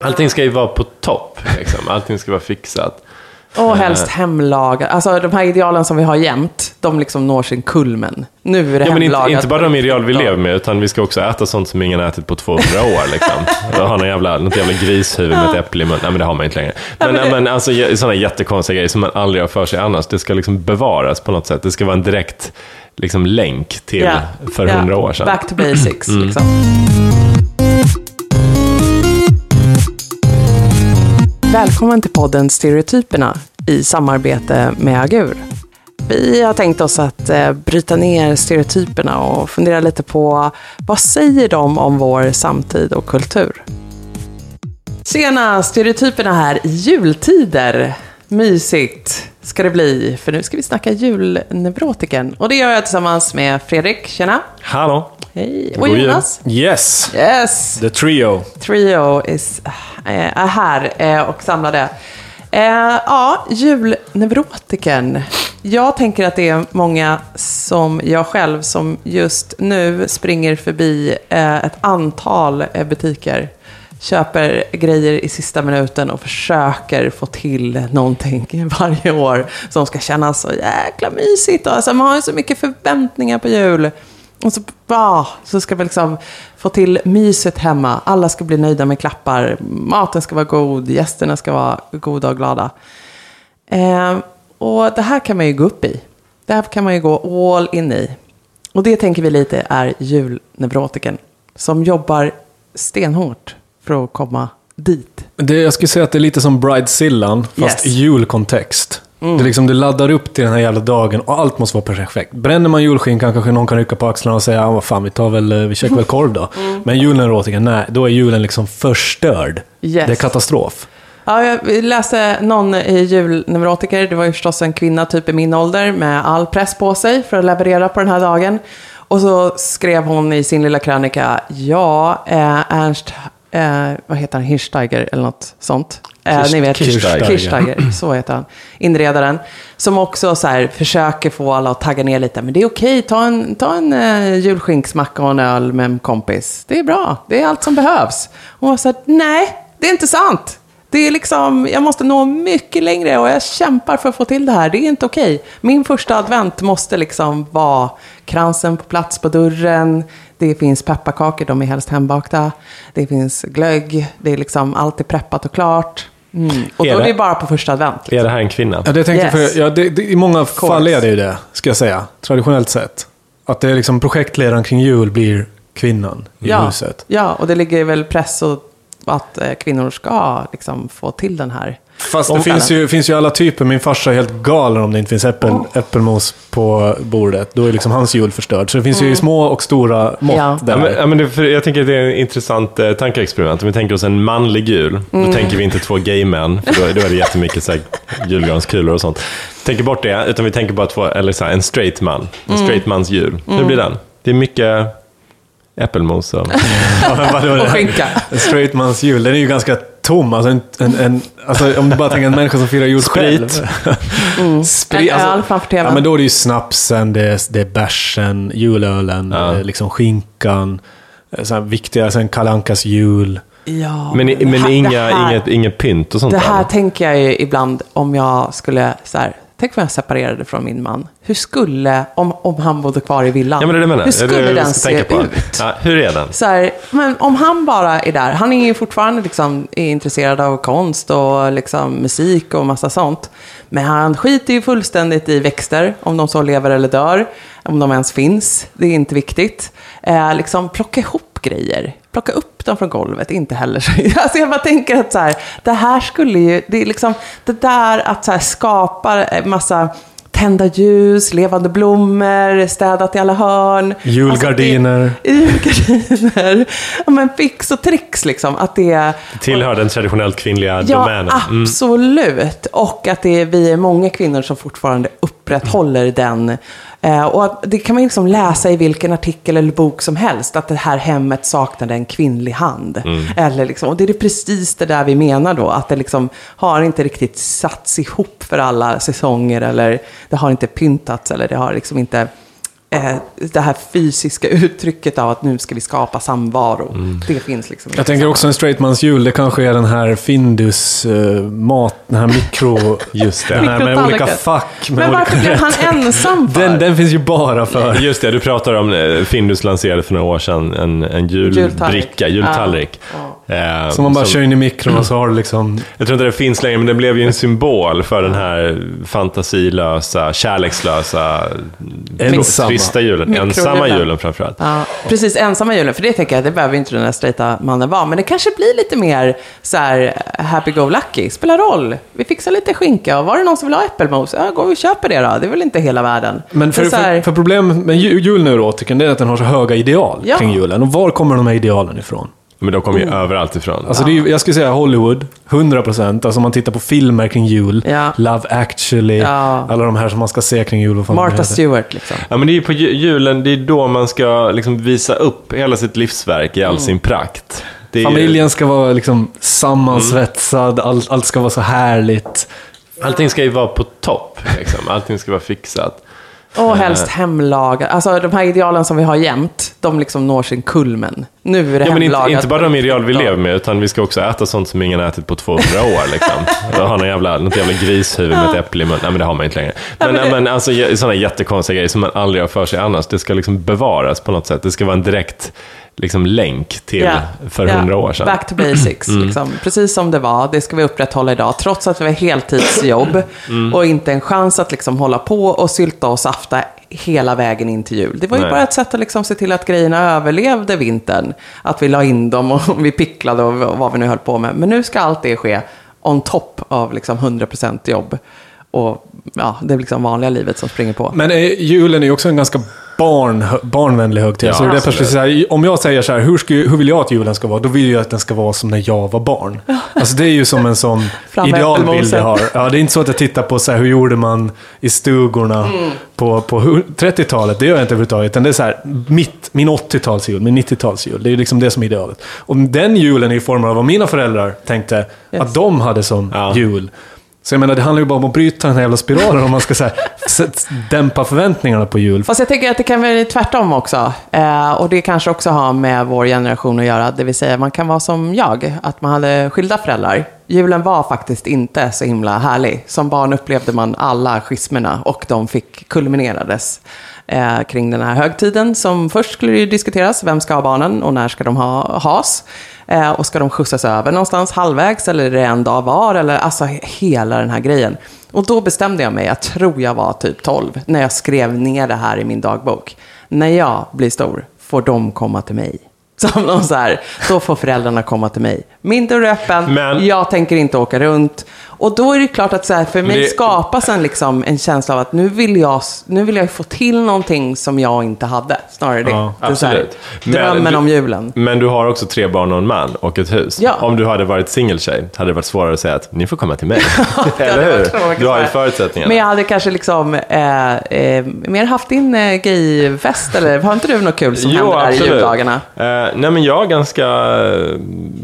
Allting ska ju vara på topp, liksom. Allting ska vara fixat. Och helst hemlagat. Alltså de här idealen som vi har jämt, de liksom når sin kulmen. Nu är det Ja, men hemlagat. inte, inte bara de ideal vi Ja. lever med, utan vi ska också äta sånt som ingen ätit på 200 år. Liksom. Ha någon jävla, något jävla grishuvud med ett äpple i munnen. Nej, men det har man inte längre. Men, men det- men, alltså, sådana jättekonstiga grejer som man aldrig har för sig annars, det ska liksom bevaras på något sätt. Det ska vara en direkt liksom, länk till Ja. för Ja. 100 år sedan. Back to basics, Mm. liksom. Välkommen till podden Stereotyperna i samarbete med Agur. Vi har tänkt oss att eh, bryta ner stereotyperna och fundera lite på vad säger de om vår samtid och kultur? Tjena, stereotyperna här i jultider. Mysigt ska det bli, för nu ska vi snacka julneurotiken. Och det gör jag tillsammans med Fredrik, tjena. Hallå! Hej. Och. Jonas. Yes, Yes, the trio. Trio is, äh, är här eh, och samlade. Eh, ja, julneurotiken. Jag tänker att det är många som jag själv som just nu springer förbi eh, ett antal eh, butiker. Köper grejer i sista minuten och försöker få till någonting varje år som ska kännas så jäkla mysigt. Och alltså, man har ju så mycket förväntningar på jul. Och så, ah, så ska vi liksom få till myset hemma. Alla ska bli nöjda med klappar. Maten ska vara god. Gästerna ska vara goda och glada. Eh, och det här kan man ju gå upp i. Det här kan man ju gå all in i. Och det tänker vi lite är julneurotiken. Som jobbar stenhårt för att komma dit. Det, jag skulle säga att det är lite som Bridezillan, fast Yes. i julkontext. Det, är liksom, det laddar upp till den här jävla dagen och allt måste vara perfekt. Bränner man julskinkan kanske någon kan rycka på axlarna och säga ah, vad fan, vi, tar väl, eh, vi käkar väl korv då. Men julneurotiken, nej, då är julen liksom förstörd. Yes. Det är katastrof. Ja, jag läste någon i julneurotiker, det var ju förstås en kvinna typ i min ålder med all press på sig för att leverera på den här dagen. Och så skrev hon i sin lilla krönika, ja, eh, Ernst, eh, vad heter han, Hirschsteiger eller något sånt. Eh, ni vet, Kirchsteiger. Kirchsteiger, så heter han. Inredaren. Som också så här, försöker få alla att tagga ner lite. Men det är okej, ta en, ta en eh, julskinksmacka och en öl med en kompis. Det är bra, det är allt som behövs. Hon var så här, nej, det är inte sant. Det är liksom, jag måste nå mycket längre och jag kämpar för att få till det här. Det är inte okej. Min första advent måste liksom vara kransen på plats på dörren. Det finns pepparkakor, de är helst hembakta. Det finns glögg. Det är liksom, allt är preppat och klart. Mm. Och Är då är det- det bara på första advent. Är det här en kvinna? Ja, det tänkte jag Yes. för, ja, det, det, I många fall är det ju det, ska jag säga. Traditionellt sett. Att det är liksom projektledaren kring jul blir kvinnan i ja, huset. Ja, och det ligger väl press och att eh, kvinnor ska liksom få till den här. Fast det finns ju, finns ju alla typer. Min farsa är helt galen om det inte finns äppel, äppelmos på bordet. Då är liksom hans jul förstörd. Så det finns ju små och stora mått Ja. där. Ja, men, ja, men det, för jag tänker att det är en intressant eh, tankeexperiment. Om vi tänker oss en manlig jul, Mm. då tänker vi inte två gay män, för då, då är det jättemycket så här, julgranskulor och sånt. Tänker bort det, utan vi tänker bara två, eller så här, en straight man. En Mm. straight mans jul. Hur blir den? Det är mycket äppelmos och... Och skinka. En straight mans jul, den är ju ganska tom. Alltså, en, en, en, alltså om du bara tänker en människa som firar jul Sprit. själv. En Sprit. öl framför tvn. Ja, men då är det ju snapsen, det är, det är bärsen, julölen, Ja. eh, liksom skinkan. eh, Så här viktiga, sen Kalle Ankas jul. Ja, Men, men här- inga, här- inget, inget pynt och sånt Det här där? tänker jag ju ibland om jag skulle, så här, tänk om jag separerade från min man. Hur skulle, om, om han bodde kvar i villan, Ja, men det menar. hur skulle det den se på. ut? Ja, hur är den? Så här, men om han bara är där, han är ju fortfarande liksom, är intresserad av konst och liksom, musik och massa sånt. Men han skiter ju fullständigt i växter, om de så lever eller dör. Om de ens finns, det är inte viktigt. Eh, liksom, plocka ihop grejer. Plocka upp dem från golvet, inte heller så. Alltså jag bara tänker att så här, det här skulle ju, det är liksom, det där att så här, skapa massa tända ljus, levande blommor, städat i alla hörn. Julgardiner. Alltså, det- julgardiner. Ja, men fix och tricks liksom. Att det är... Tillhör den traditionellt kvinnliga Ja, domänen? Mm. absolut. Och att det är, vi är många kvinnor som fortfarande upprätthåller den. Eh, och det kan man liksom läsa i vilken artikel eller bok som helst. Att det här hemmet saknade en kvinnlig hand. Mm. Eller liksom, och det är det precis det där vi menar då. Att det liksom har inte riktigt satts ihop för alla säsonger. Eller det har inte pyntats. Eller det har liksom inte eh, det här fysiska uttrycket av att nu ska vi skapa samvaro. Det finns liksom Jag tänker också en straightmans jul, det kanske är den här Findus uh, mat, den här mikro... Just Den det. här med olika fack. Med Men varför blev han ensam för? Den, den finns ju bara för... Just det, du pratar om, eh, Findus lanserade för några år sedan en, en julbricka, Jultallrik. Eh, Som man bara kör in i mikron och så har du liksom... Jag tror inte det finns längre, men det blev ju en symbol för den här fantasilösa, kärlekslösa, Ensamma. Trista julen. Ensamma julen framförallt. Ja, precis, ensamma julen. För det tänker jag, det behöver inte den där straighta mannen vara. Men det kanske blir lite mer så här happy-go-lucky. Spelar roll. Vi fixar lite skinka och var det någon som vill ha äppelmos? Ja, gå och köper det då. Det är väl inte hela världen. Men för, här, för, för problemet med ju- julneurotiken det är att den har så höga ideal Ja. kring julen. Och var kommer de här idealen ifrån? Men de kommer ju överallt ifrån. Alltså det är, ju- jag skulle säga Hollywood, 100%. Alltså om man tittar på filmer kring jul, Ja. Love actually, Ja. alla de här som man ska se kring jul. vad fan de Martha heter. Stewart liksom. Ja, men det är ju på ju- julen, det är då man ska liksom visa upp hela sitt livsverk i all Mm. sin prakt. Det är ju- Familjen ska vara liksom sammansvetsad, allt, allt ska vara så härligt. Allting ska ju vara på topp, liksom. Allting ska vara fixat. Och helst hemlagat. Alltså de här idealen som vi har jämt, de liksom når sin kulmen. Nu är det Ja, men inte, inte bara de ideal vi Ja. lever med, utan vi ska också äta sånt som ingen ätit på 200 år. Liksom. Har någon jävla, något jävla grishuvud med ett äpple i munnen. Nej, men det har man inte längre. Men, men det- men alltså, sådana jättekonstiga grejer som man aldrig har för sig annars, det ska liksom bevaras på något sätt. Det ska vara en direkt liksom, länk till Ja. för Ja. 100 år sedan. Back to basics, Mm. liksom. precis som det var. Det ska vi upprätthålla idag, trots att vi har heltidsjobb Mm. och inte en chans att liksom hålla på och sylta och safta hela vägen in till jul. Det var ju Nej. bara ett sätt att liksom se till att grejerna överlevde vintern. Att vi la in dem och vi picklade och vad vi nu höll på med. Men nu ska allt det ske on top av liksom 100% jobb. Och ja, det är liksom vanliga livet som springer på. Men eh, julen är ju också en ganska barn, barnvänlig högtid. Ja, så det perspektivet, så här, om jag säger så här, hur, ska, hur vill jag att julen ska vara? Då vill jag att den ska vara som när jag var barn. Alltså det är ju som en sån idealbild jag har. Ja, det är inte så att jag tittar på så här, hur gjorde man i stugorna Mm. på, på hu- 30-talet. Det gör jag inte överhuvudtaget. Utan det är så här, mitt, min 80-talsjul, min 90-talsjul. Det är liksom det som är idealet. Och den julen är ju formad av vad mina föräldrar tänkte Yes. att de hade som Ja. jul. Så jag menar, det handlar ju bara om att bryta den här jävla spiralen om man ska så här, dämpa förväntningarna på jul. Fast jag tänker att det kan vara tvärtom också. Eh, och det kanske också har med vår generation att göra. Det vill säga, man kan vara som jag, att man hade skilda föräldrar. Julen var faktiskt inte så himla härlig. Som barn upplevde man alla schismerna och de fick kulminerades eh, kring den här högtiden. Som först skulle ju diskuteras, vem ska ha barnen och när ska de ha, has? Eh, och ska de skjutsas över någonstans halvvägs eller är det en dag var? Eller alltså he- hela den här grejen. Och då bestämde jag mig, jag tror jag var typ 12, när jag skrev ner det här i min dagbok. När jag blir stor får de komma till mig. Som någon så här, då får föräldrarna komma till mig. Min dörr är öppen, Men- jag tänker inte åka runt. Och då är det klart att så här, för mig det- skapas en, liksom, en känsla av att nu vill, jag, nu vill jag få till någonting som jag inte hade. Snarare det. Ja, det här, Absolut. Men drömmen du- om julen. Men du har också tre barn och en man och ett hus. Ja. Om du hade varit singeltjej hade det varit svårare att säga att ni får komma till mig. Eller hur? Du har ju här. förutsättningarna. Men jag hade kanske liksom eh, eh, mer haft din eh, gayfest, eller har inte du något kul som händer där i juldagarna? Eh, nej men jag har ganska eh,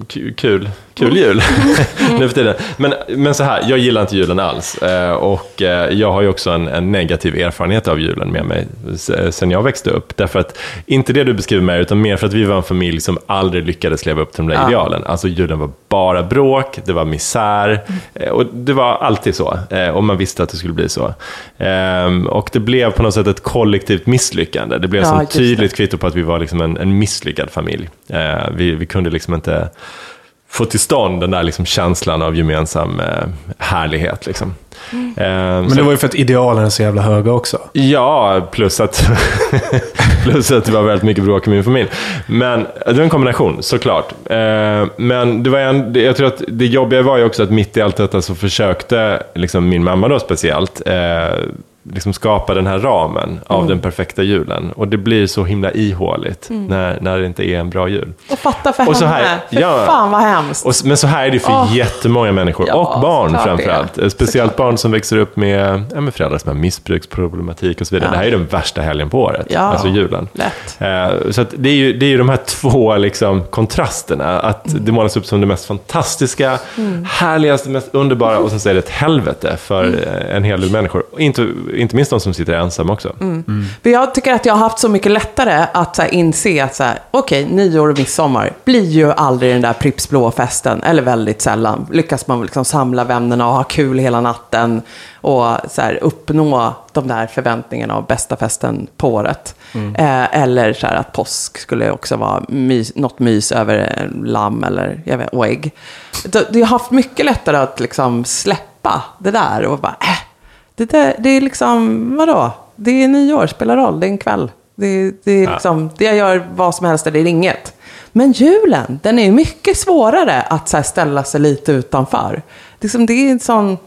ku- kul, kul jul nu för tiden. Men, men så här, jag gillar inte julen alls. Eh, och eh, jag har ju också en, en negativ erfarenhet av julen med mig s- sen jag växte upp. Därför att, inte det du beskriver med utan mer för att vi var en familj som aldrig lyckades leva upp till de där Ja. idealen. Alltså julen var bara bråk, det var misär. eh, Och det var alltid så. eh, Och man visste att det skulle bli så. Ehm, Och det blev på något sätt ett kollektivt misslyckande. Det blev Ja, det. tydligt kvitto på att vi var liksom en, en misslyckad familj. Eh, vi, vi kunde liksom inte få till stånd den där liksom känslan av gemensam eh, härlighet. Liksom. Mm. Eh, Men så- det var ju för att idealen är så jävla höga också. Ja, plus att, plus att det var väldigt mycket bråk i min familj. Men det var en kombination, såklart. Eh, Men det var en, jag tror att det jobbiga var ju också att mitt i allt detta så försökte liksom min mamma då speciellt eh, liksom skapa den här ramen av den perfekta julen. Och det blir så himla ihåligt när, när det inte är en bra jul. Och fatta för Och så henne. här- För ja. fan vad hemskt. Och, men så här är det för Åh. jättemånga människor, Ja, och barn såklart framförallt. är. Speciellt barn som växer upp med, ja, med föräldrar som har missbruksproblematik och så vidare. Ja. Det här är den värsta helgen på året, Ja. alltså julen. Lätt. Eh, Så det, är ju, det är ju de här två liksom, kontrasterna. Att Mm. det målas upp som det mest fantastiska, härligaste, mest underbara och sen så är det ett helvete för Mm. eh, en hel del människor. Inte inte minst de som sitter ensamma också. För jag tycker att jag har haft så mycket lättare att så här, inse att så här, okej, nyår och midsommar blir ju aldrig den där Pripps blå festen, eller väldigt sällan. Lyckas man liksom samla vännerna och ha kul hela natten och så här, uppnå de där förväntningarna av bästa festen på året. Eh, eller så här, att påsk skulle också vara mys, något mys över eh, lamm eller jag vet, och ägg. Det- Jag har haft mycket lättare att liksom släppa det där och bara, äh, det, där, det är liksom, vadå? Det är nyår, spelar roll, det är en kväll. Det, det är liksom, det jag gör vad som helst eller det är inget. Men julen, den är mycket svårare att så ställa sig lite utanför. Liksom, det är en sån,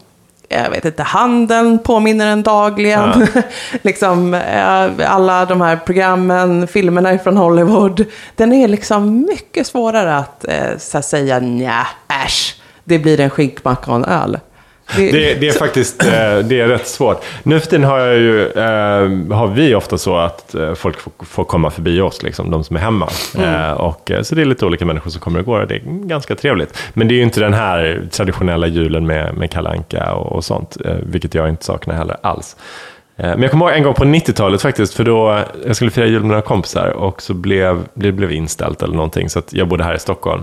jag vet inte, handeln påminner en dagligen. liksom, eh, alla de här programmen, filmerna från Hollywood. Den är liksom mycket svårare att eh, så här, säga nja, äsch, det blir en skinkmacka och en öl. Det- Det, det är faktiskt eh, det är rätt svårt. Nu för tiden har, jag ju, eh, har vi ofta så att eh, folk får, komma förbi oss, liksom, de som är hemma. Eh, och, så det är lite olika människor som kommer och går och det är ganska trevligt. Men det är ju inte den här traditionella julen med, med kalanka och, och sånt, vilket jag inte saknar heller alls. Men jag kommer ihåg en gång på 90-talet faktiskt, för då jag skulle fira jul med några kompisar och så blev det blev inställt eller någonting, så jag bodde här i Stockholm.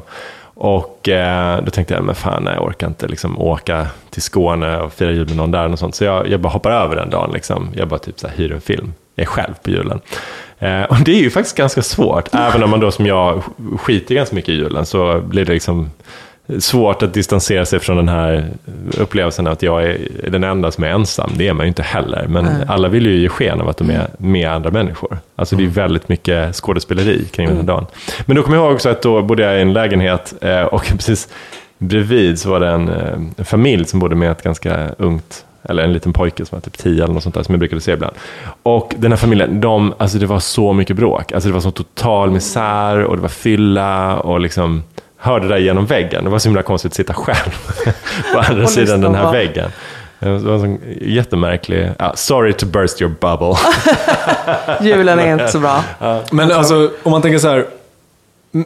Och eh, då tänkte jag, men fan nej, jag orkar inte liksom, åka till Skåne och fira jul med någon där. Och sånt. Så jag, jag bara hoppar över den dagen. Liksom. Jag bara typ så här, hyr en film. Jag är själv på julen. Eh, och det är ju faktiskt ganska svårt. Även om man då som jag skiter ganska mycket i julen så blir det liksom svårt att distansera sig från den här upplevelsen att jag är den enda som är ensam. Det är man ju inte heller. Men alla vill ju ge sken av att de är med andra människor. Alltså det är väldigt mycket skådespeleri kring den här dagen. Men då kommer jag ihåg också att då bodde jag i en lägenhet eh, och precis bredvid så var det en, eh, en familj som bodde med ett ganska ungt eller en liten pojke som var typ 10 eller något sånt där, som jag brukade se ibland. Och den här familjen, de, alltså det var så mycket bråk. Alltså det var så total misär och det var fylla och liksom hörde det där genom väggen. Det var så himla konstigt att sitta själv på andra sidan den här väggen. Det var en sån jättemärklig... Ja, sorry to burst your bubble. Julen är inte så bra. Men alltså, om man tänker så här.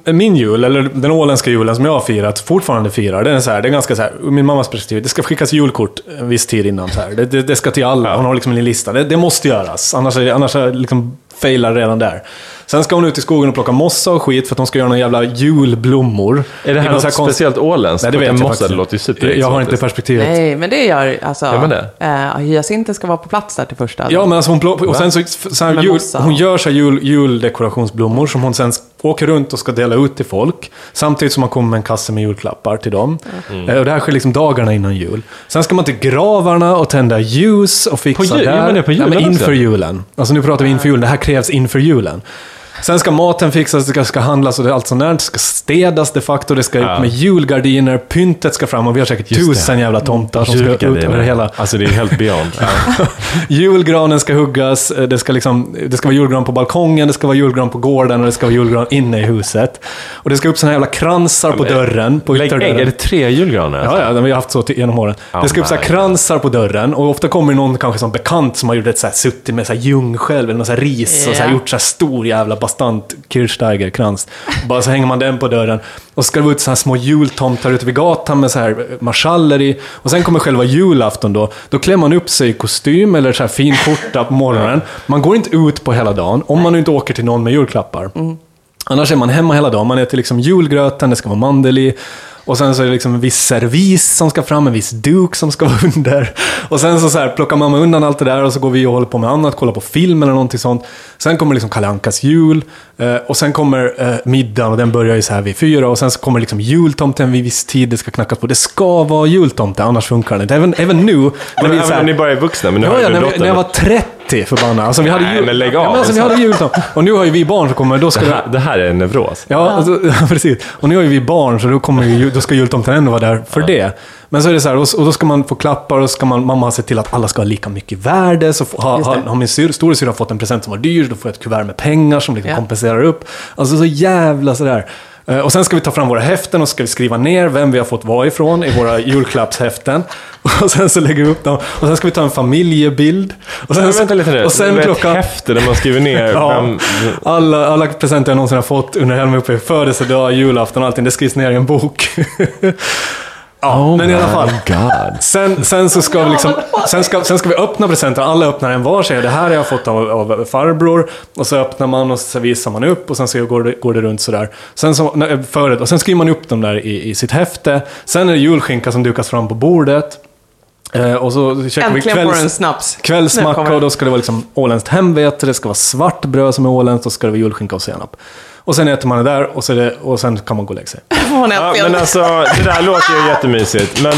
Min jul, eller den åländska julen som jag har firat, fortfarande firar, den är så här, det är ganska så här, ur min mammas perspektiv, det ska skickas julkort en viss tid innan. Så här. Det, det, det ska till alla, hon har liksom en lista. Det, det måste göras, annars, är, annars är liksom failar redan där. Sen ska hon ut i skogen och plocka mossa och skit för att hon ska göra några jävla julblommor. Är det här någon något konst- speciellt åländskt? Nej, det vet jag faktiskt det låter ju inte. Jag har inte superexotiskt. perspektivet. Nej, men det gör alltså... Gör man det? Eh, hyacinten ska vara på plats där till första. Ja, men alltså hon, plock- och sen så, så här, jul, mossa. hon gör så här jul, juldekorationsblommor som hon sen åker runt och ska dela ut till folk. Samtidigt som man kommer med en kasse med julklappar till dem. Mm. Eh, Och det här sker liksom dagarna innan jul. Sen ska man till gravarna och tända ljus och fixa På jul? där. Man det på julen Nej, men också? inför julen. Alltså nu pratar vi inför julen. Det här krävs inför julen. Sen ska maten fixas, det ska, handlas och det, allt sånt där. Det ska städas de facto, det ska Ja. upp med julgardiner, pyntet ska fram och vi har säkert Just det. tusen jävla tomtar som ska ut över hela... Alltså det är helt beyond. Ja. Julgranen ska huggas, eh, det ska, liksom, det ska vara julgran på balkongen, det ska vara julgran på gården och det ska vara julgran inne i huset. Och det ska upp såna jävla kransar på dörren. På ytterdörren. är det tre julgranar? Ja, ja, det har vi haft så till- genom åren. Oh det ska upp så här my kransar på dörren och ofta kommer någon kanske som bekant som har gjort ett så här, suttit med så här ljungskälv eller något så här ris och så här, gjort så här stor jävla bastant Kirchsteiger-krans. Bara så hänger man den på dörren. Och så ska det vara ut så här små jultomtar ute vid gatan med så här eh, marschaller i. Och sen kommer själva julafton då. Då klär man upp sig i kostym eller så här fin skjorta på morgonen. Man går inte ut på hela dagen om man nu inte åker till någon med julklappar. Annars är man hemma hela dagen. Man äter liksom julgröten, det ska vara mandel i. Och sen så är det liksom en viss servis som ska fram, en viss duk som ska vara under. Och sen så, så här plockar mamma undan allt det där och så går vi och håller på med annat, kollar på film eller någonting sånt. Sen kommer liksom Kalle Ankas jul. Eh, och sen kommer eh, middagen och den börjar ju så här vid fyra. Och sen så kommer liksom jultomten vid viss tid, det ska knackas på. Det ska vara jultomte, annars funkar det inte. Även, även nu, när vi även så här- om ni bara är vuxna, men nu Ja, har ja när, när jag var 30 förbannad. Alltså, vi hade Nej, jul... men lägg av. Ja, men alltså, vi hade jultomte. Och nu har ju vi barn som kommer, då ska det, här, det här är en nevros. Ja, alltså, precis. Och nu har ju vi barn, så då, kommer ju, då ska jultomten ändå vara där för det. Men så är det så här, och, och då ska man få klappar och ska man, mamma se till att alla ska ha lika mycket värde. Så få- ha, Just ha, det. har min syr, storasyrra fått en present som var dyr, då får jag ett kuvert med pengar som liksom Ja. kompenserar upp. Alltså så jävla sådär. Eh, Och sen ska vi ta fram våra häften och ska vi skriva ner vem vi har fått vad ifrån i våra julklappshäften. Och sen så lägger vi upp dem. Och sen ska vi ta en familjebild. Och sen, vänta lite nu. och sen Med klockan... ett häfte där man skriver ner Ja, vem... alla, alla presenter jag någonsin har fått under hela min födelsedag, julafton och allting, det skrivs ner i en bok. Ja, men i alla fall. God. Sen, sen så ska vi liksom, sen ska, sen ska vi öppna presenten. Alla öppnar en var säger det här har jag fått av, av farbror. Och så öppnar man och så visar man upp och sen så går det, går det runt sådär. Sen, så, nej, förut, och sen skriver man upp dem där i, i sitt häfte. Sen är det julskinka som dukas fram på bordet. Eh, och så käkar vi Äntligen kvälls, kvällsmacka och då ska det vara liksom åländskt hemvete, det ska vara svart bröd som är åländskt och så ska det vara julskinka och senap. Och sen äter man det där och, så det, och sen kan man gå och lägga sig. Ja, men alltså, det där låter ju jättemysigt. Men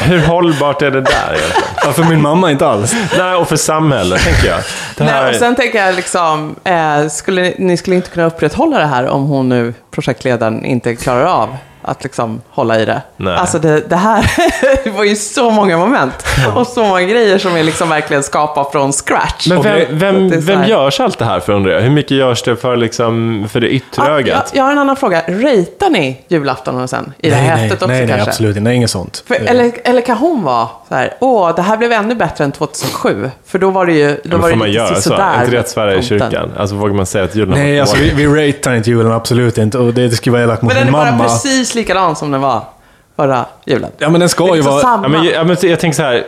hur hållbart är det där egentligen? Ja, för min mamma inte alls. Nej, och för samhället, tänker jag. Det här, Nej, och sen tänker jag liksom, eh, skulle, ni- ni skulle inte kunna upprätthålla det här om hon nu, projektledaren, inte klarar av att liksom hålla i det. Nej. Alltså det, det här det var ju så många moment och så många grejer som är liksom verkligen skapade från scratch. men vem, vem, vem görs allt det här för undrar jag? Hur mycket görs det för, liksom, för det yttre jag, ögat? jag har en annan fråga. Ratear ni julafton och sen? I det här nej, också nej, nej, kanske? absolut inte. Nej, inget sånt. För, eller, eller kan hon vara så här, åh, det här blev ännu bättre än 2007? För då var det ju, då Ja, var det man lite göra så? sådär Är inte att svära i kyrkan? Alltså vågar man säga att julen Nej, alltså vi, vi ratear inte julen, absolut inte. Och det, det skulle vara elakt mot Men den min är bara mamma. precis likadan som den var förra julen. Ja, men den ska ju vara... samma. Ja, men, ja, men jag tänker så här,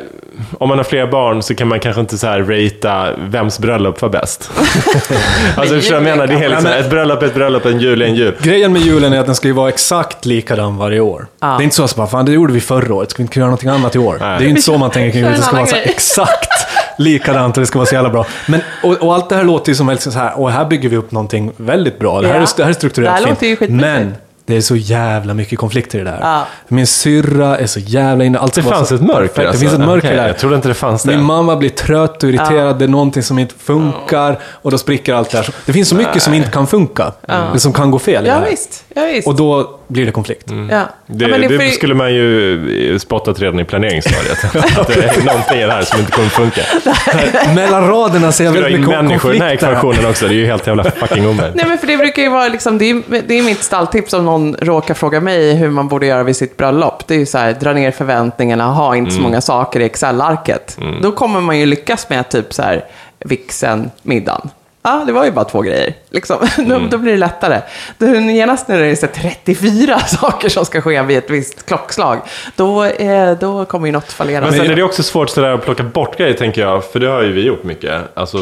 om man har flera barn så kan man kanske inte så här ratea vems bröllop var bäst. alltså förstår jag menar? Det är liksom, ett bröllop är ett bröllop, en jul är en jul. Grejen med julen är att den ska ju vara exakt likadan varje år. Ja. Det är inte så att bara, fan det gjorde vi förra året, ska vi inte kunna göra någonting annat i år? Nej. Det är inte så man tänker kring det, det ska vara så här exakt likadant och det ska vara så jävla bra. Men, och, och allt det här låter ju som väldigt så här, och här bygger vi upp någonting väldigt bra. Det här, Ja. är, det här är strukturerat Det här fint. låter ju. Men det är så jävla mycket konflikter i det här. Ja. Min syrra är så jävla inne. Allt Det fanns så ett mörker perfekt. alltså. Det finns ett mörker Okej, där. Jag trodde inte det fanns det. Min mamma blir trött och irriterad, det är någonting som inte funkar och då spricker allt det här. Det finns så mycket som inte kan funka, eller som kan gå fel i det Ja här. visst, ja, visst. Och då blir det konflikt. ja. Det, ja, men det, det, är för- skulle man ju spottat redan i planeringsstadiet. att det är någonting i det här som inte kommer funka. Mellan raderna ser jag väldigt mycket människor i den här konflikter. ekvationen också? Det är ju helt jävla fucking omöjligt. Nej men för det brukar ju vara liksom, det är, det är mitt stalltips om någon råkar fråga mig hur man borde göra vid sitt bröllop. Det är ju så här, dra ner förväntningarna, ha inte så Mm. många saker i Excel-arket. Då kommer man ju lyckas med typ så här, vixen, middagen. Ja, det var ju bara två grejer. Liksom. Mm. då blir det lättare. Då, genast när det är så här 34 saker som ska ske vid ett visst klockslag, då, eh, då kommer ju något fallera. Men sen är det också svårt sådär att plocka bort grejer, tänker jag. För det har ju vi gjort mycket. Alltså,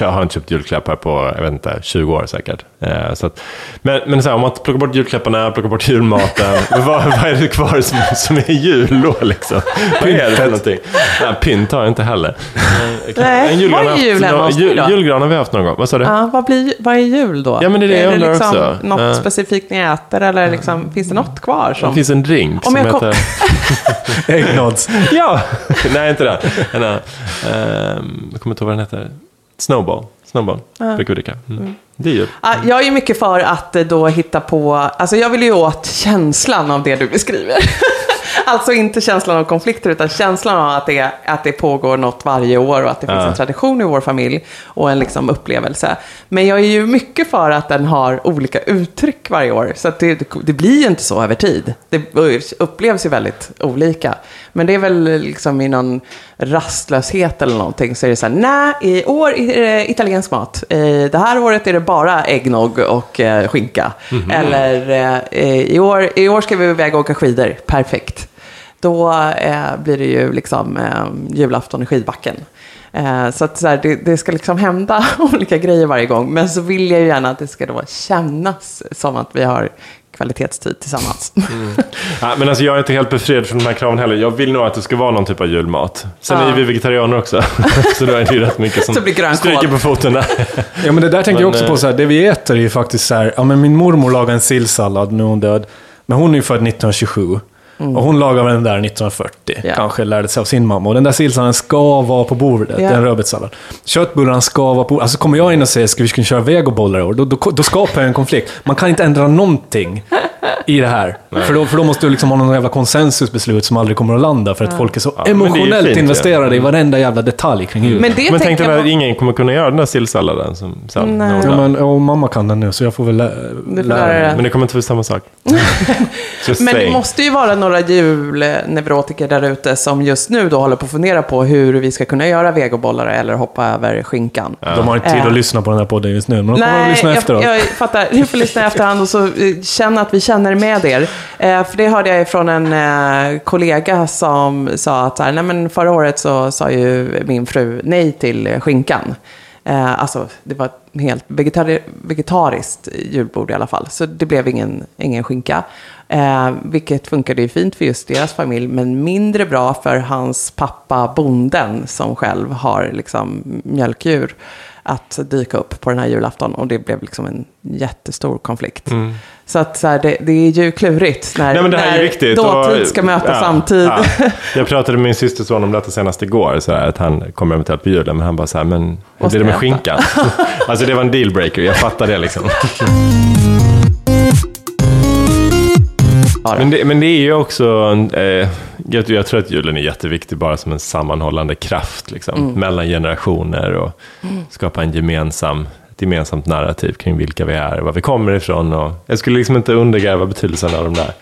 jag har inte köpt julklappar på, jag vet inte, 20 år säkert. Eh, så att, men men så här, om man plockar bort julklapparna, plockar bort julmaten. vad, vad är det kvar som, som är jul då liksom? Vad är det för någonting? Nej, pynt har jag inte heller. Nej, vad är har jag jul haft- hemma hos jul? Julgran har vi haft någon gång. Vad sa du? Ja, vad, blir, vad är jul då? Ja, men det är det jag undrar liksom också. något Ja. specifikt ni äter eller liksom, finns det något kvar? Det Som... finns en drink Om som jag kom- heter... Eggnods. Ja! Nej, inte den. Den här, ehm, jag kommer inte ihåg vad den heter. Snowball. Snowball brukar vi dricka. Mm. Det är. Ja, jag är ju mycket för att eh, då hitta på, alltså jag vill ju åt känslan av det du beskriver. alltså inte känslan av konflikter utan känslan av att det, att det pågår något varje år och att det finns Ja. en tradition i vår familj och en liksom upplevelse. Men jag är ju mycket för att den har olika uttryck varje år. Så det, det blir ju inte så över tid. Det upplevs ju väldigt olika. Men det är väl liksom i någon rastlöshet eller någonting så är det så här, nej, i år är det italiensk mat. Det här året är det bara äggnog och eh, skinka. Eller eh, i, år, i år ska vi iväg och åka skidor. Perfekt. Då eh, blir det ju liksom julafton i skidbacken. Så att så här, det, det ska liksom hända olika grejer varje gång. Men så vill jag ju gärna att det ska då kännas som att vi har kvalitetstid tillsammans. Ja, men alltså, jag är inte helt befriad från de här kraven heller. Jag vill nog att det ska vara någon typ av julmat. Sen Ja. är vi vegetarianer också. så då är det ju rätt mycket som stryker på foten. där. Ja men det där tänker Men, jag också eh, på, så här, det vi äter är ju faktiskt så här, ja men min mormor lagade en sillsallad, nu är hon död. Men hon är ju född 1927. Och hon lagade den där 1940, Mm. Ja. kanske lärde sig av sin mamma. Och den där sillsalladen ska vara på bordet, Ja. det är en rödbetssallad. Köttbullarna ska vara på Alltså kommer jag in och säger, ska vi kunna köra vegobollar i år? Då, då, då skapar jag en konflikt. Man kan inte ändra någonting i det här. För då, för då måste du liksom ha någon jävla konsensusbeslut som aldrig kommer att landa, för att folk är så Ja, det är emotionellt fint, ja. investerade i varenda jävla detalj kring julen. Men det Men tänk dig jag att ingen kommer kunna göra den där sillsalladen som. Nej. hon Ja, men, och mamma kan den nu, så jag får väl lä- får lära mig. Men det kommer inte bli samma sak. Men det måste ju vara några julneurotiker där ute som just nu då håller på att fundera på hur vi ska kunna göra vegobollar eller hoppa över skinkan. De har inte tid Eh. att lyssna på den här podden just nu, men de kommer att lyssna jag, efteråt. jag fattar. Du får lyssna i efterhand och så eh, känna att vi känner känner med er. Eh, för det hörde jag från en eh, kollega som sa att här, nej, men förra året så sa ju min fru nej till skinkan. Eh, alltså, det var ett helt vegetari vegetariskt julbord i alla fall. Så det blev ingen, ingen skinka. Eh, vilket funkade ju fint för just deras familj, men mindre bra för hans pappa, bonden, som själv har liksom mjölkdjur, att dyka upp på den här julafton. Och det blev liksom en jättestor konflikt. Mm. Så att så här, det, det är ju klurigt när, Nej, när är viktigt. dåtid Och- ska möta ja, samtid. ja. Jag pratade med min systerson om detta senast igår, så här, att han kommer eventuellt på julen, men han bara så här, men hur blir det med skinkan? alltså det var en dealbreaker, jag fattar det liksom. Men det, men det är ju också, eh, jag, jag tror att julen är jätteviktig bara som en sammanhållande kraft liksom, mellan generationer och skapa en gemensam, ett gemensamt narrativ kring vilka vi är, var vi kommer ifrån. Och jag skulle liksom inte undergräva betydelsen av de där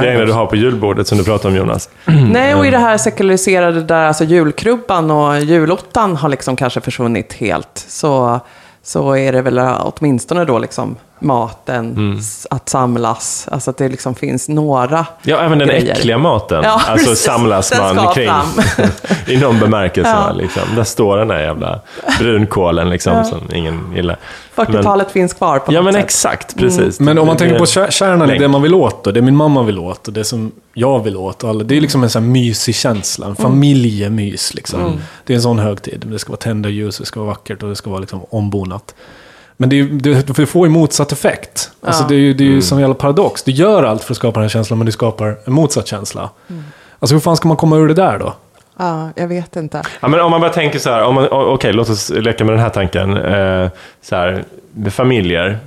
grejerna du har på julbordet som du pratar om Jonas. Nej, och i det här sekulariserade där alltså julkrubban och julottan har liksom kanske försvunnit helt. Så, så är det väl åtminstone då liksom maten, Mm. att samlas. Alltså att det liksom finns några Ja, även den grejer. äckliga maten. Ja, alltså precis. samlas Den man kring. I någon bemärkelse. Ja. Liksom. Där står den där jävla brunkålen liksom, Ja. som ingen gillar. 40-talet finns kvar på Ja, något men sätt. exakt. Precis. Men om man tänker på kärnan i det man vill åt, och det min mamma vill åt och det som jag vill åt. Alla, det är liksom en sån här mysig känsla, en familjemys. Liksom. Det är en sån högtid. Det ska vara tända ljus, det ska vara vackert och det ska vara liksom ombonat. Men det, är, det får ju motsatt effekt. Alltså Ja. det är ju, det är ju som en jävla paradox. Du gör allt för att skapa den här känslan, men du skapar en motsatt känsla. Alltså hur fan ska man komma ur det där då? Ja, jag vet inte. Ja, men om man bara tänker så här, om man- o- okej, låt oss leka med den här tanken. Eh, så här, familjer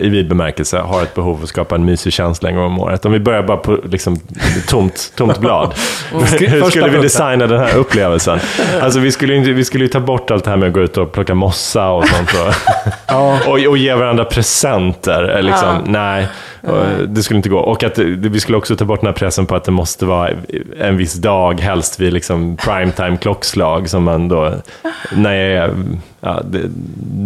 i vid bemärkelse har ett behov av att skapa en mysig känsla en gång om året. Om vi börjar bara på liksom, tomt, tomt blad. Hur skulle vi designa den här upplevelsen? Alltså, vi, skulle ju vi skulle ta bort allt det här med att gå ut och plocka mossa och sånt. Och, och, och ge varandra presenter. eh, Liksom. Ja. Nej, och det skulle inte gå. Och att vi skulle också ta bort den här pressen på att det måste vara en viss dag, helst vid liksom primetime klockslag, som man då, när jag är, ja, det,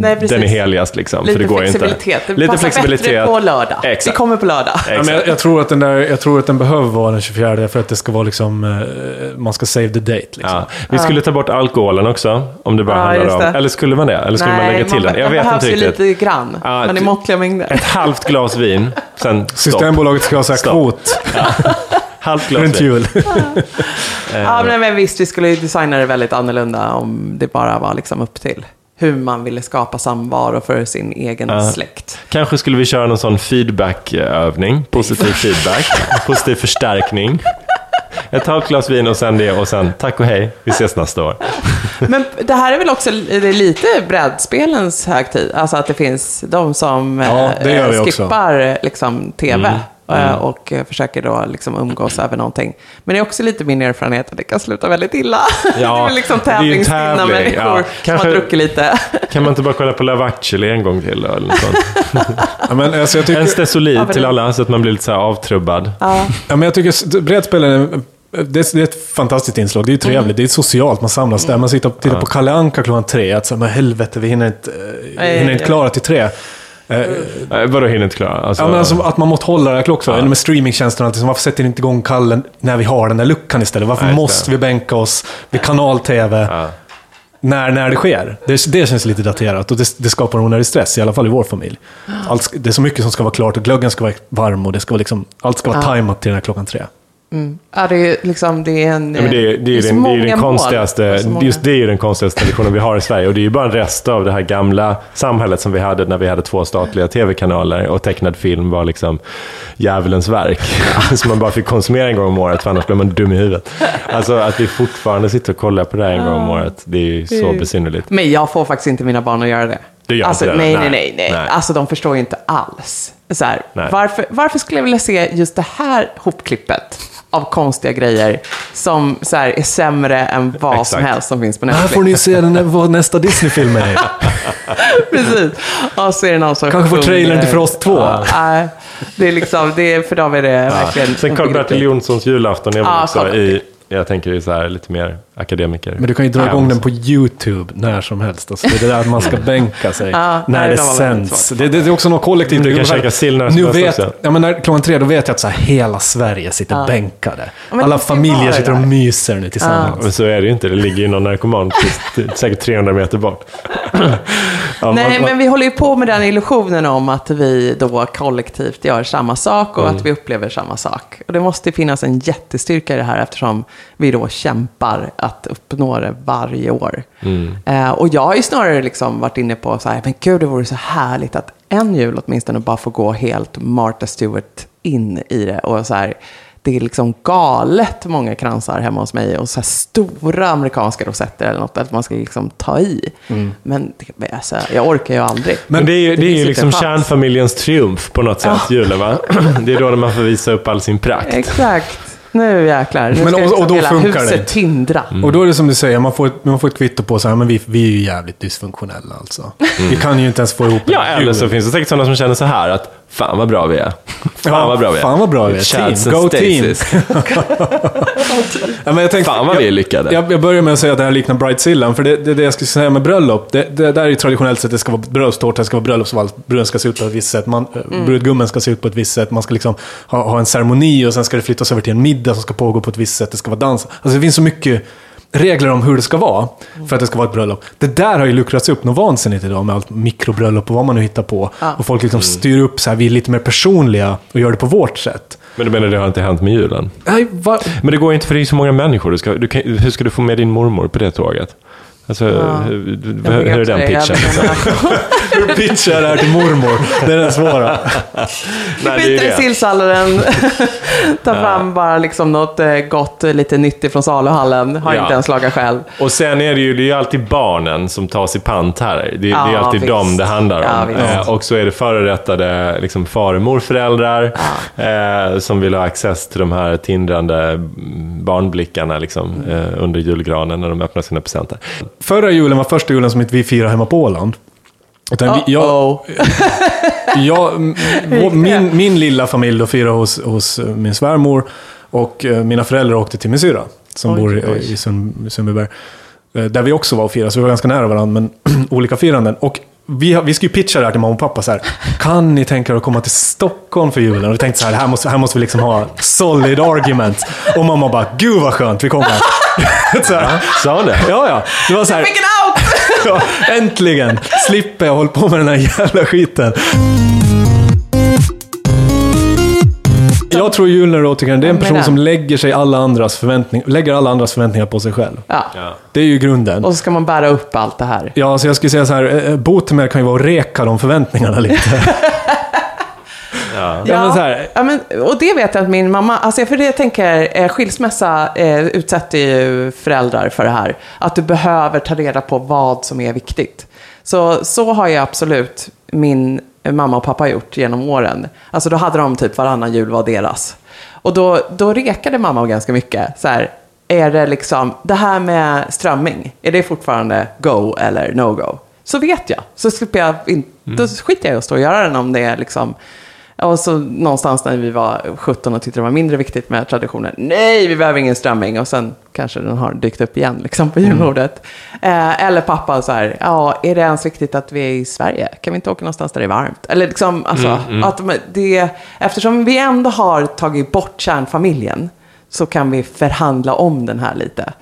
Nej, precis. den är heligast liksom. Lite för det går flexibilitet. Inte. Det passar bättre på lördag. Exakt. Vi kommer på lördag. Ja, men jag, jag, tror att den där, jag tror att den behöver vara den 24 för att det ska vara liksom, eh, man ska save the date. Liksom. Ja. Vi skulle ta bort alkoholen också, om det bara Ja, handlar om... det. Eller skulle man det? Eller skulle man lägga till den? Jag vet inte riktigt. lite grann, Ja, men i ty- måttliga mängder. Ett halvt glas vin, sen stopp. Systembolaget ska ha så här kvot Halvt glas runt vin. jul. Ja, men, men visst, vi skulle ju designa det väldigt annorlunda om det bara var liksom upp till hur man ville skapa samvaro för sin egen Ja. släkt. Kanske skulle vi köra någon sån feedback-övning. Positiv feedback. Positiv förstärkning. Ett halvt glas vin och sen det och sen tack och hej, vi ses nästa år. Men det här är väl också är lite brädspelens högtid? Alltså att det finns de som Ja, eh, skippar liksom, tv. Mm. Eh, Och eh, försöker då liksom umgås över någonting. Men det är också lite min erfarenhet att det kan sluta väldigt illa. Ja, det är liksom tävlingsstinna tävling, människor ja. som Kanske- har druckit lite. Kan man inte bara kolla på Love actually en gång till? Eller något sånt? Ja, men, alltså, jag tycker, En stesolid Ja, till alla så att man blir lite så här avtrubbad. Ja. ja, men jag tycker brädspel är, det är, ett fantastiskt inslag. Det är ju trevligt, det är socialt, man samlas där. Man sitter och tittar på Kalle Anka klockan tre. Att så, här, men helvete, vi hinner inte, Nej, hinner inte ja. klara till tre. Eh, Eh, vadå hinner inte klara? Alltså, Ja, men alltså att man måste hålla det här klockslaget. Med streamingtjänsterna, så varför sätter ni inte igång kallen när vi har den där luckan istället? Varför Nej, måste vi bänka oss vid kanal-tv Ja. när, när det sker? Det, det känns lite daterat och det, det skapar onödig stress, i alla fall i vår familj. Allt, det är så mycket som ska vara klart och glöggen ska vara varm och det ska vara liksom, allt ska vara Ja. tajmat till den här klockan tre. Ja, det är liksom, det är en... Ja, men det, är, det, är så den, det är den konstigaste, just det är den konstigaste traditionen vi har i Sverige. Och det är ju bara en rest av det här gamla samhället som vi hade när vi hade två statliga tv-kanaler och tecknad film var liksom djävulens verk. som man bara fick konsumera en gång om året, för annars blev man dum i huvudet. Alltså att vi fortfarande sitter och kollar på det här en gång om året, det är ju så besynnerligt. Men jag får faktiskt inte mina barn att göra det. Du gör alltså, inte det? nej, Nej. nej, nej, nej. Alltså de förstår ju inte alls. Så här, varför, varför skulle jag vilja se just det här hopklippet av konstiga grejer som så här, är sämre än vad som Exakt. helst som finns på Här Netflix? får ni se den, vad nästa Disney-film är. Precis. Och så är det någon som Kanske får trailern till Frost 2. Nej, det är liksom, det är, för dem är det verkligen... Sen Karl-Bertil Jonssons julafton är väl Ja, också i, jag tänker i så här lite mer akademiker. Men du kan ju dra Ja, igång den på YouTube när som helst. Alltså, det är det där att man ska bänka sig Ja, när det det sänds. Det, det, det är också något kollektivt. Du kan käka sill när nu vet, också. ja, men när klockan tre, då vet jag att så här, hela Sverige sitter Ja. bänkade. Ja, men Alla familjer sitter och myser nu tillsammans. Men så är det ju inte. Det ligger ju någon narkoman säkert 300 meter bort. Ja, Nej, men vi håller ju på med den illusionen om att vi då kollektivt gör samma sak och att vi upplever samma sak. Och det måste ju finnas en jättestyrka i det här eftersom vi då kämpar att uppnå det varje år. Eh, och jag har ju snarare liksom varit inne på så här, men gud det vore så härligt att en jul åtminstone bara få gå helt Martha Stewart in i det. Och så här, det är liksom galet många kransar hemma hos mig och så här stora amerikanska rosetter eller något att man ska liksom ta i. Men det, alltså, jag orkar ju aldrig. Men det är ju, det är finns ju liksom chans. kärnfamiljens triumf på något sätt, julen va? Det är då när man får visa upp all sin prakt. Exakt. Nu jäklar. Nu Men och- och då hela funkar huset det. tindra. Och då är det som du säger, man får ett, man får ett kvitto på så här, men vi, vi är ju jävligt dysfunktionella alltså. Mm. Vi kan ju inte ens få ihop en Ja, eller så finns det säkert sådana som känner så här att fan vad bra vi är. Fan Ja, vad bra vi är. fan vad bra vi är. Team. Go team. Stacys. Ja, men jag tänkte, Fan vad vi är lyckade. Jag, jag börjar med att säga att det här liknar Bridezillan, för det, det, det jag skulle säga med bröllop, det, det där är ju traditionellt sett, det ska vara bröllopstårta, det ska vara bröllopsvals, bruden ska se ut på ett visst sätt, man, Mm. brudgummen ska se ut på ett visst sätt, man ska liksom ha, ha en ceremoni och sen ska det flyttas över till en middag som ska pågå på ett visst sätt, det ska vara dans. Alltså det finns så mycket regler om hur det ska vara för att det ska vara ett bröllop. Det där har ju luckrats upp något vansinnigt idag med allt mikrobröllop och vad man nu hittar på. Ja. Och folk liksom styr upp så här, vi är lite mer personliga och gör det på vårt sätt. Men du menar det har inte hänt med julen? Nej, va? Men det går ju inte för det är så många människor. Du ska, du kan, hur ska du få med din mormor på det tåget? Alltså, hur, Jag hur är den jag pitchen? vet Liksom? Pitcha det här till mormor. Det är den svåra. Nej, det är Skiter i sillsalladen, tar fram bara liksom något eh, gott, lite nyttigt från saluhallen, har Ja. inte ens lagat själv. Och sen är det ju, det är ju alltid barnen som tas i pant här. Det, det är Ja, alltid visst. dem det handlar om. Ja, eh, och så är det förerättade liksom, far och morföräldrar eh, som vill ha access till de här tindrande barnblickarna liksom, Mm. eh, under julgranen när de öppnar sina presenter. Förra julen var första julen som inte vi firade hemma på Åland. Utan vi, jag, jag, min, min lilla familj då firade hos, hos eh, min svärmor och eh, mina föräldrar åkte till min syrra som Oj, bor i, oj. i Sund- Sundbyberg. Eh, Där vi också var och firade, så vi var ganska nära varandra, men olika firanden. Och vi, vi skulle ju pitcha det här till mamma och pappa så här. Kan ni tänka er att komma till Stockholm för julen? Och vi tänkte så här, här måste, här måste vi liksom ha solid argument. Och mamma bara, gud vad skönt, vi kommer. så här, Sa hon det? ja, ja. Det var så här, Vilken out! ja, äntligen slipper jag hålla på med den här jävla skiten. Jag tror julneurotikern, det är en person som lägger, sig alla andras förväntning, lägger alla andras förväntningar på sig själv. Ja. Ja. Det är ju grunden. Och så ska man bära upp allt det här. Ja, så jag skulle säga så här, eh, boten med det kan ju vara att reka de förväntningarna lite. Ja. Ja, men så här- ja, men, och det vet jag att min mamma, alltså för det jag tänker, eh, skilsmässa eh, utsätter ju föräldrar för det här. Att du behöver ta reda på vad som är viktigt. Så, så har ju absolut min mamma och pappa gjort genom åren. Alltså då hade de typ varannan jul var deras. Och då, då rekade mamma ganska mycket. Så här, är det liksom, det här med strömming, är det fortfarande go eller no go? Så vet jag. Så slipper jag, in, då skiter jag i att stå och göra den om det är liksom och så någonstans när vi var 17 och tyckte det var mindre viktigt med traditionen. Nej, vi behöver ingen strömming. Och sen kanske den har dykt upp igen liksom på julbordet. Eh, eller pappa så här, ja, är det ens viktigt att vi är i Sverige? Kan vi inte åka någonstans där det är varmt? Eller liksom, alltså, att de- det, eftersom vi ändå har tagit bort kärnfamiljen så kan vi förhandla om den här lite.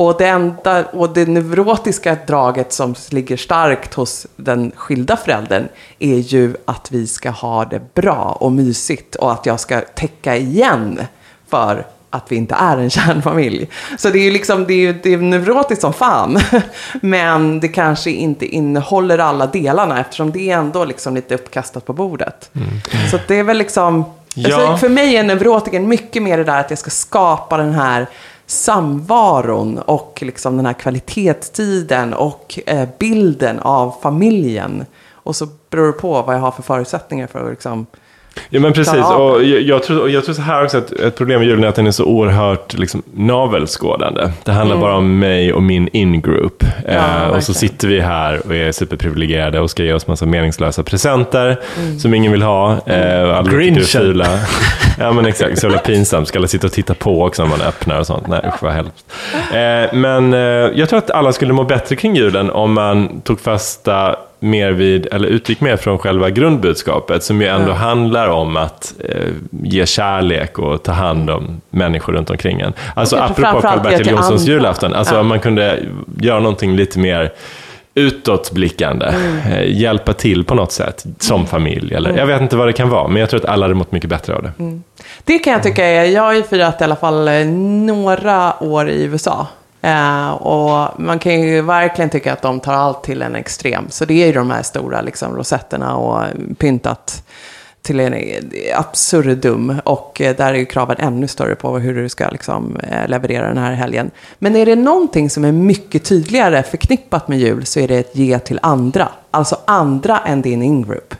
Och det, enda, och det neurotiska draget som ligger starkt hos den skilda föräldern är ju att vi ska ha det bra och mysigt och att jag ska täcka igen för att vi inte är en kärnfamilj. Så det är ju liksom, det är, det är neurotiskt som fan. Men det kanske inte innehåller alla delarna eftersom det är ändå liksom lite uppkastat på bordet. Så att det är väl liksom, Ja. alltså för mig är neurotiken mycket mer det där att jag ska skapa den här samvaron och liksom den här kvalitetstiden och eh, bilden av familjen. Och så beror det på vad jag har för förutsättningar för att liksom Ja men precis, och jag, jag, tror, jag tror så här också att ett problem med julen är att den är så oerhört liksom, navelskådande. Det handlar bara om mig och min in-group. Mm. Ja, eh, och så sitter vi här och är superprivilegierade och ska ge oss massa meningslösa presenter Mm. som ingen vill ha. Eh, och alla Grinchen. Ja men exakt, så jävla pinsamt. Ska alla sitta och titta på också när man öppnar och sånt. Nej usch vad hemskt. Eh, men eh, jag tror att alla skulle må bättre kring julen om man tog fasta mer vid, eller utgick mer från själva grundbudskapet som ju ändå handlar om att eh, ge kärlek och ta hand om människor runt omkring en. Alltså apropå Karl-Bertil Jonssons julafton, alltså Ja. man kunde göra någonting lite mer utåtblickande, Mm. eh, hjälpa till på något sätt som familj. Eller, jag vet inte vad det kan vara, men jag tror att alla hade mått mycket bättre av det. Mm. Det kan jag tycka är, jag har ju firat i alla fall eh, några år i USA. Eh, och man kan ju verkligen tycka att de tar allt till en extrem. Så det är ju de här stora liksom, rosetterna och pyntat till en absurdum. Och eh, där är ju kraven ännu större på hur du ska liksom, eh, leverera den här helgen. Men är det någonting som är mycket tydligare förknippat med jul så är det att ge till andra. Alltså andra än din ingroup.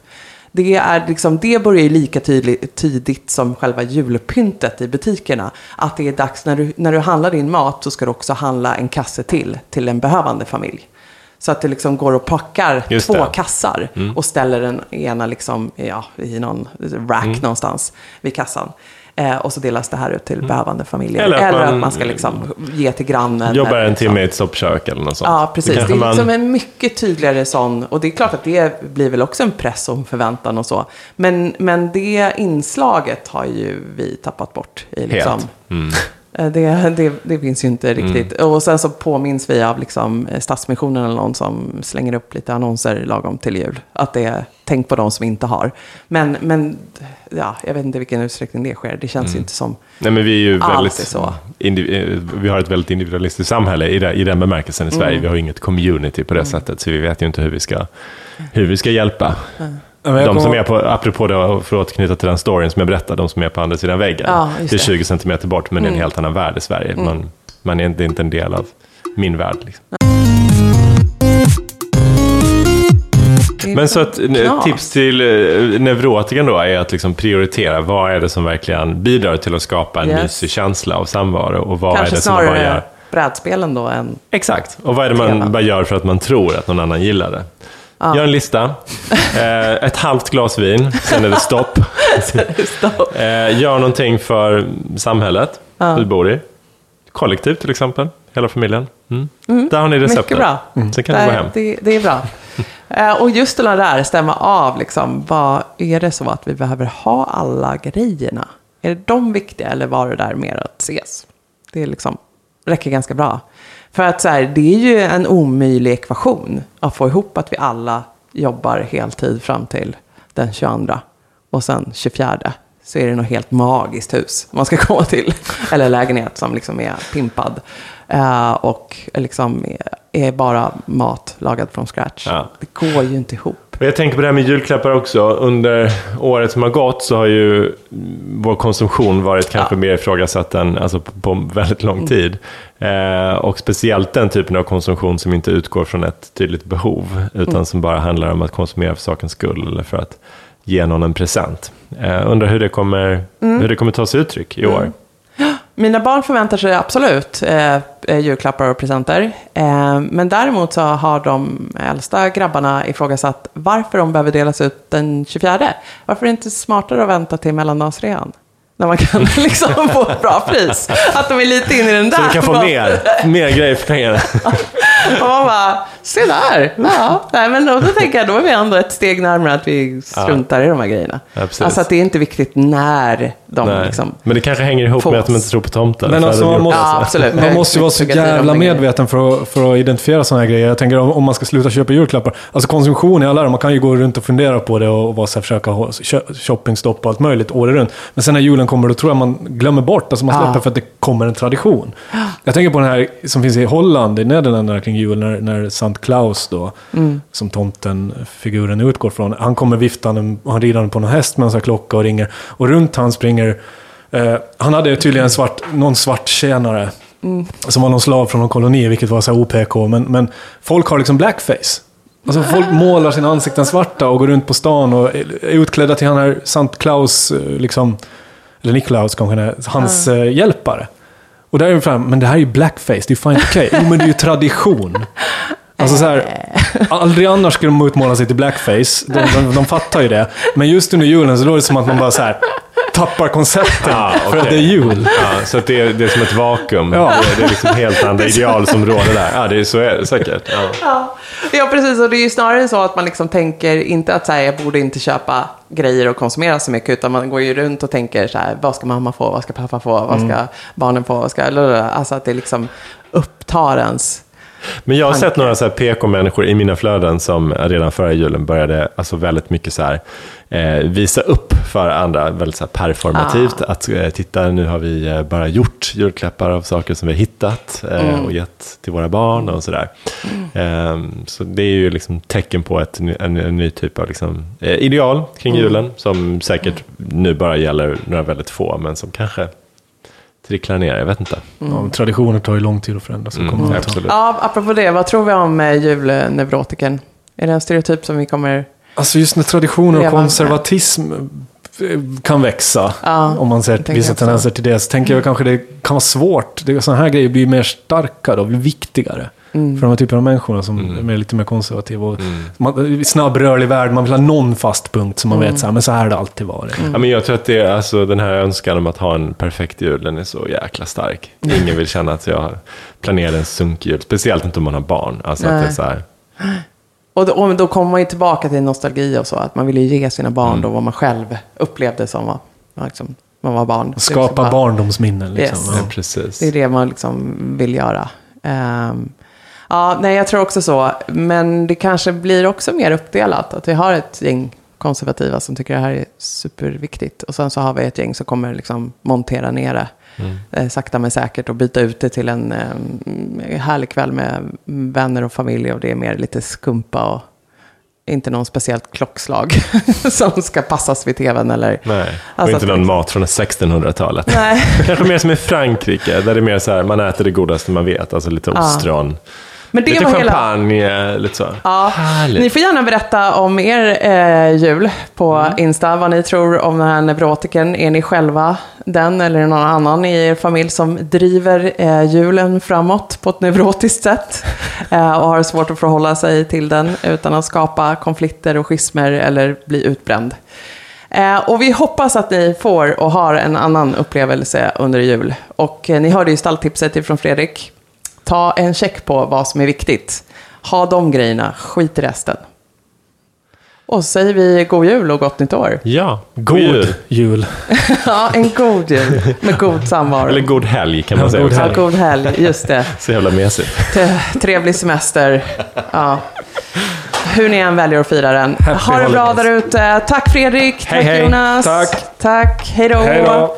Det, är liksom, det börjar ju lika tydligt, tidigt som själva julpyntet i butikerna. Att det är dags, när du, när du handlar din mat så ska du också handla en kasse till, till en behövande familj. Så att det liksom går och packar Just två det. kassar och ställer den ena liksom, ja, i någon rack Mm. någonstans vid kassan. Eh, och så delas det här ut till behövande familjer. Eller Eller att att man- ska liksom ge till grannen. Jobbar en liksom. timme i ett soppkök eller något sånt. Ja, precis. Det kanske är man- liksom en mycket tydligare sån. Och det är klart att det blir väl också en press och en förväntan och så. Men, men det inslaget har ju vi tappat bort. I liksom, Helt. Mm. Eh, Det, det, det finns ju inte riktigt. Och sen så påminns vi av liksom eh, Stadsmissionen eller någon som slänger upp lite annonser lagom till jul. Att det är tänk på de som inte har. Men, men ja, jag vet inte vilken utsträckning det sker. Det känns ju inte som... Nej, men vi är ju väldigt... är så. eh, vi har ett väldigt individualistiskt samhälle i, det, i den bemärkelsen i Sverige. Mm. Vi har ju inget community på det sättet, så vi vet ju inte hur vi ska, hur vi ska hjälpa. De som är på, apropå det, för att återknyta till den storyn som jag berättade, de som är på andra sidan väggen. Ja, det är det. Mm. 20 centimeter bort, men det är en helt annan värld i Sverige. Man, man är inte, inte en del av min värld. Liksom. det är Men så att, eh, knas. tips till eh, neurotikern då är att liksom prioritera. Vad är det som verkligen bidrar till att skapa en Yes. mysig känsla av samvaro? Och vad är Kanske det som man bara gör? brädspelen då än... Exakt. Och vad är det man bara gör för att man tror att någon annan gillar det? Gör en lista. Eh, ett halvt glas vin, sen är det stopp. eh, gör någonting för samhället du bor i. Kollektiv till exempel, hela familjen. Mm. Där har ni receptet. Mycket bra. Sen kan du gå hem. Det, det är bra. Eh, och just det där, stämma av, liksom, vad är det så att vi behöver ha alla grejerna? Är de viktiga eller var det där mer att ses? Det är liksom, räcker ganska bra. För att så här, det är ju en omöjlig ekvation att få ihop att vi alla jobbar heltid fram till den 22 och sen 24 så är det något helt magiskt hus man ska komma till. Eller lägenhet som liksom är pimpad. Eh, och liksom är, är bara mat lagad från scratch. Ja. Det går ju inte ihop. Och jag tänker på det här med julklappar också. Under året som har gått så har ju vår konsumtion varit kanske Ja. mer ifrågasatt än alltså, på, väldigt lång tid. Eh, och speciellt den typen av konsumtion som inte utgår från ett tydligt behov, utan som bara handlar om att konsumera för sakens skull eller för att ge någon en present. Eh, undrar hur det, kommer, hur det kommer ta sig uttryck i år. Mina barn förväntar sig absolut eh, eh, julklappar och presenter. Eh, men däremot så har de äldsta grabbarna ifrågasatt varför de behöver delas ut den 24. Varför är det inte smartare att vänta till mellandagsrean? När man kan liksom få ett bra pris. Att de är lite inne i den där. Så du kan få mer, mer grejer för pengarna. Och man bara, se där. Ja, nej, men då, då tänker jag, då är vi ändå ett steg närmare att vi struntar i de här grejerna. Ja, alltså att det är inte viktigt när de Nej. liksom... Men det kanske hänger ihop Fås. med att de inte tror på tomtar. Men Så alltså, man måste-. Ja, absolut. Man måste ju vara så jävla medveten för att, för att identifiera sådana här grejer. Jag tänker om, om man ska sluta köpa julklappar. Alltså konsumtion i alla man kan ju gå runt och fundera på det och vara så här, försöka ha shoppingstopp och allt möjligt året runt. Men sen när julen kommer då tror jag man glömmer bort, alltså man Ja. släpper för att det kommer en tradition. Jag tänker på den här som finns i Holland, i Nederländerna kring jul, när, när Sankt Klaus då, Mm. som tomten-figuren utgår från, han kommer viftande, och han rider på någon häst med en klocka och ringer. Och runt han springer Eh, han hade tydligen en svart, någon svart tjänare. Som var någon slav från någon koloni, vilket var så OPK. Men, men folk har liksom blackface. Alltså folk målar sina ansikten svarta och går runt på stan och är utklädda till han här Sankt Klaus, eh, liksom, eller Niklaus kanske hans eh, hjälpare. Och där är det fram, men det här är ju blackface, det är ju fan inte okej. Jo men det är ju tradition. Alltså så här, aldrig annars skulle de utmåla sig till blackface, de, de, de fattar ju det. Men just under julen så då är det som att man bara så här tappar konceptet Ah, för att det är jul. Ja, så att det, är, det är som ett vakuum. Ja. Det, är, det är liksom helt andra ideal som råder där. Ja, det är, så är det säkert. Ja. Ja. ja, precis. Och det är ju snarare så att man liksom tänker inte att så här, jag borde inte köpa grejer och konsumera så mycket, utan man går ju runt och tänker så här, vad ska mamma få, vad ska pappa få, vad ska barnen få, vad ska... Alltså att det liksom upptar ens... Men jag har sett några så här PK-människor i mina flöden som redan förra julen började alltså väldigt mycket så här, eh, visa upp för andra, väldigt så performativt. Att eh, titta, nu har vi eh, bara gjort julklappar av saker som vi har hittat eh, och gett till våra barn och sådär. Eh, så det är ju liksom tecken på ett, en, en ny typ av liksom, eh, ideal kring julen som säkert nu bara gäller några väldigt få, men som kanske tricklar ner, jag vet inte. Ja, men traditioner tar ju lång tid att förändras. kommer Mm, att absolut. Ja, apropå det, vad tror vi om eh, julneurotiken? Är det en stereotyp som vi kommer... Alltså just när traditioner och Leva med. Eh, kan växa, Ja, om man ser vissa tendenser till det, så tänker jag kanske det kan vara svårt. Det- Sådana här grejer blir mer starka och viktigare. Mm. För de här typerna av människorna som Mm. är lite mer konservativa. Och man, snabb rörlig värld, man vill ha någon fast punkt som man Mm. vet så här, men så här har det alltid varit. Ja, men jag tror att det är, alltså, den här önskan om att ha en perfekt jul, den är så jäkla stark. Ingen vill känna att jag planerade en sunkjul, speciellt inte om man har barn. Alltså att det är så här, Och då, och då kommer man ju tillbaka till nostalgi och så, att man vill ju ge sina barn då vad man själv upplevde som var, liksom, man var barn. Skapa liksom bara- barndomsminnen. Liksom. Yes. Ja. precis. Det är det man liksom vill göra. Ehm, ja, nej, jag tror också så. Men det kanske blir också mer uppdelat. Att vi har ett gäng konservativa som tycker det här är superviktigt. Och sen så har vi ett gäng som kommer liksom montera ner det. Eh, sakta men säkert och byta ut det till en eh, härlig kväll med vänner och familj. Och det är mer lite skumpa och inte någon speciellt klockslag som ska passas vid tvn. Eller, Nej, och Alltså inte någon mat från 1600-talet. Nej. Kanske mer som i Frankrike, där det är mer så här, man äter det godaste man vet. Alltså lite ostron, Men det lite var hela... champagne, lite så. Ja, Härligt. ni får gärna berätta om er eh, jul på Mm. Insta, vad ni tror om den här neurotiken. Är ni själva den eller någon annan i er familj som driver eh, julen framåt på ett neurotiskt sätt eh, och har svårt att förhålla sig till den utan att skapa konflikter och schismer eller bli utbränd? Eh, och vi hoppas att ni får och har en annan upplevelse under jul. Och eh, ni hörde ju stalltipset ifrån Fredrik. Ta en check på vad som är viktigt. Ha de grejerna, skit i resten. Och så säger vi god jul och gott nytt år. Ja, God jul. jul. Ja, en god jul med god samvaro. Eller god helg kan man Ja, säga god också. Ja, god helg, just det. Så jävla mesigt. Trevlig semester. Ja. Hur ni än väljer att fira den. Happy ha det bra där ute. Tack Fredrik, Hej, tack hej. Jonas. Tack. Tack, hej då. Hej då.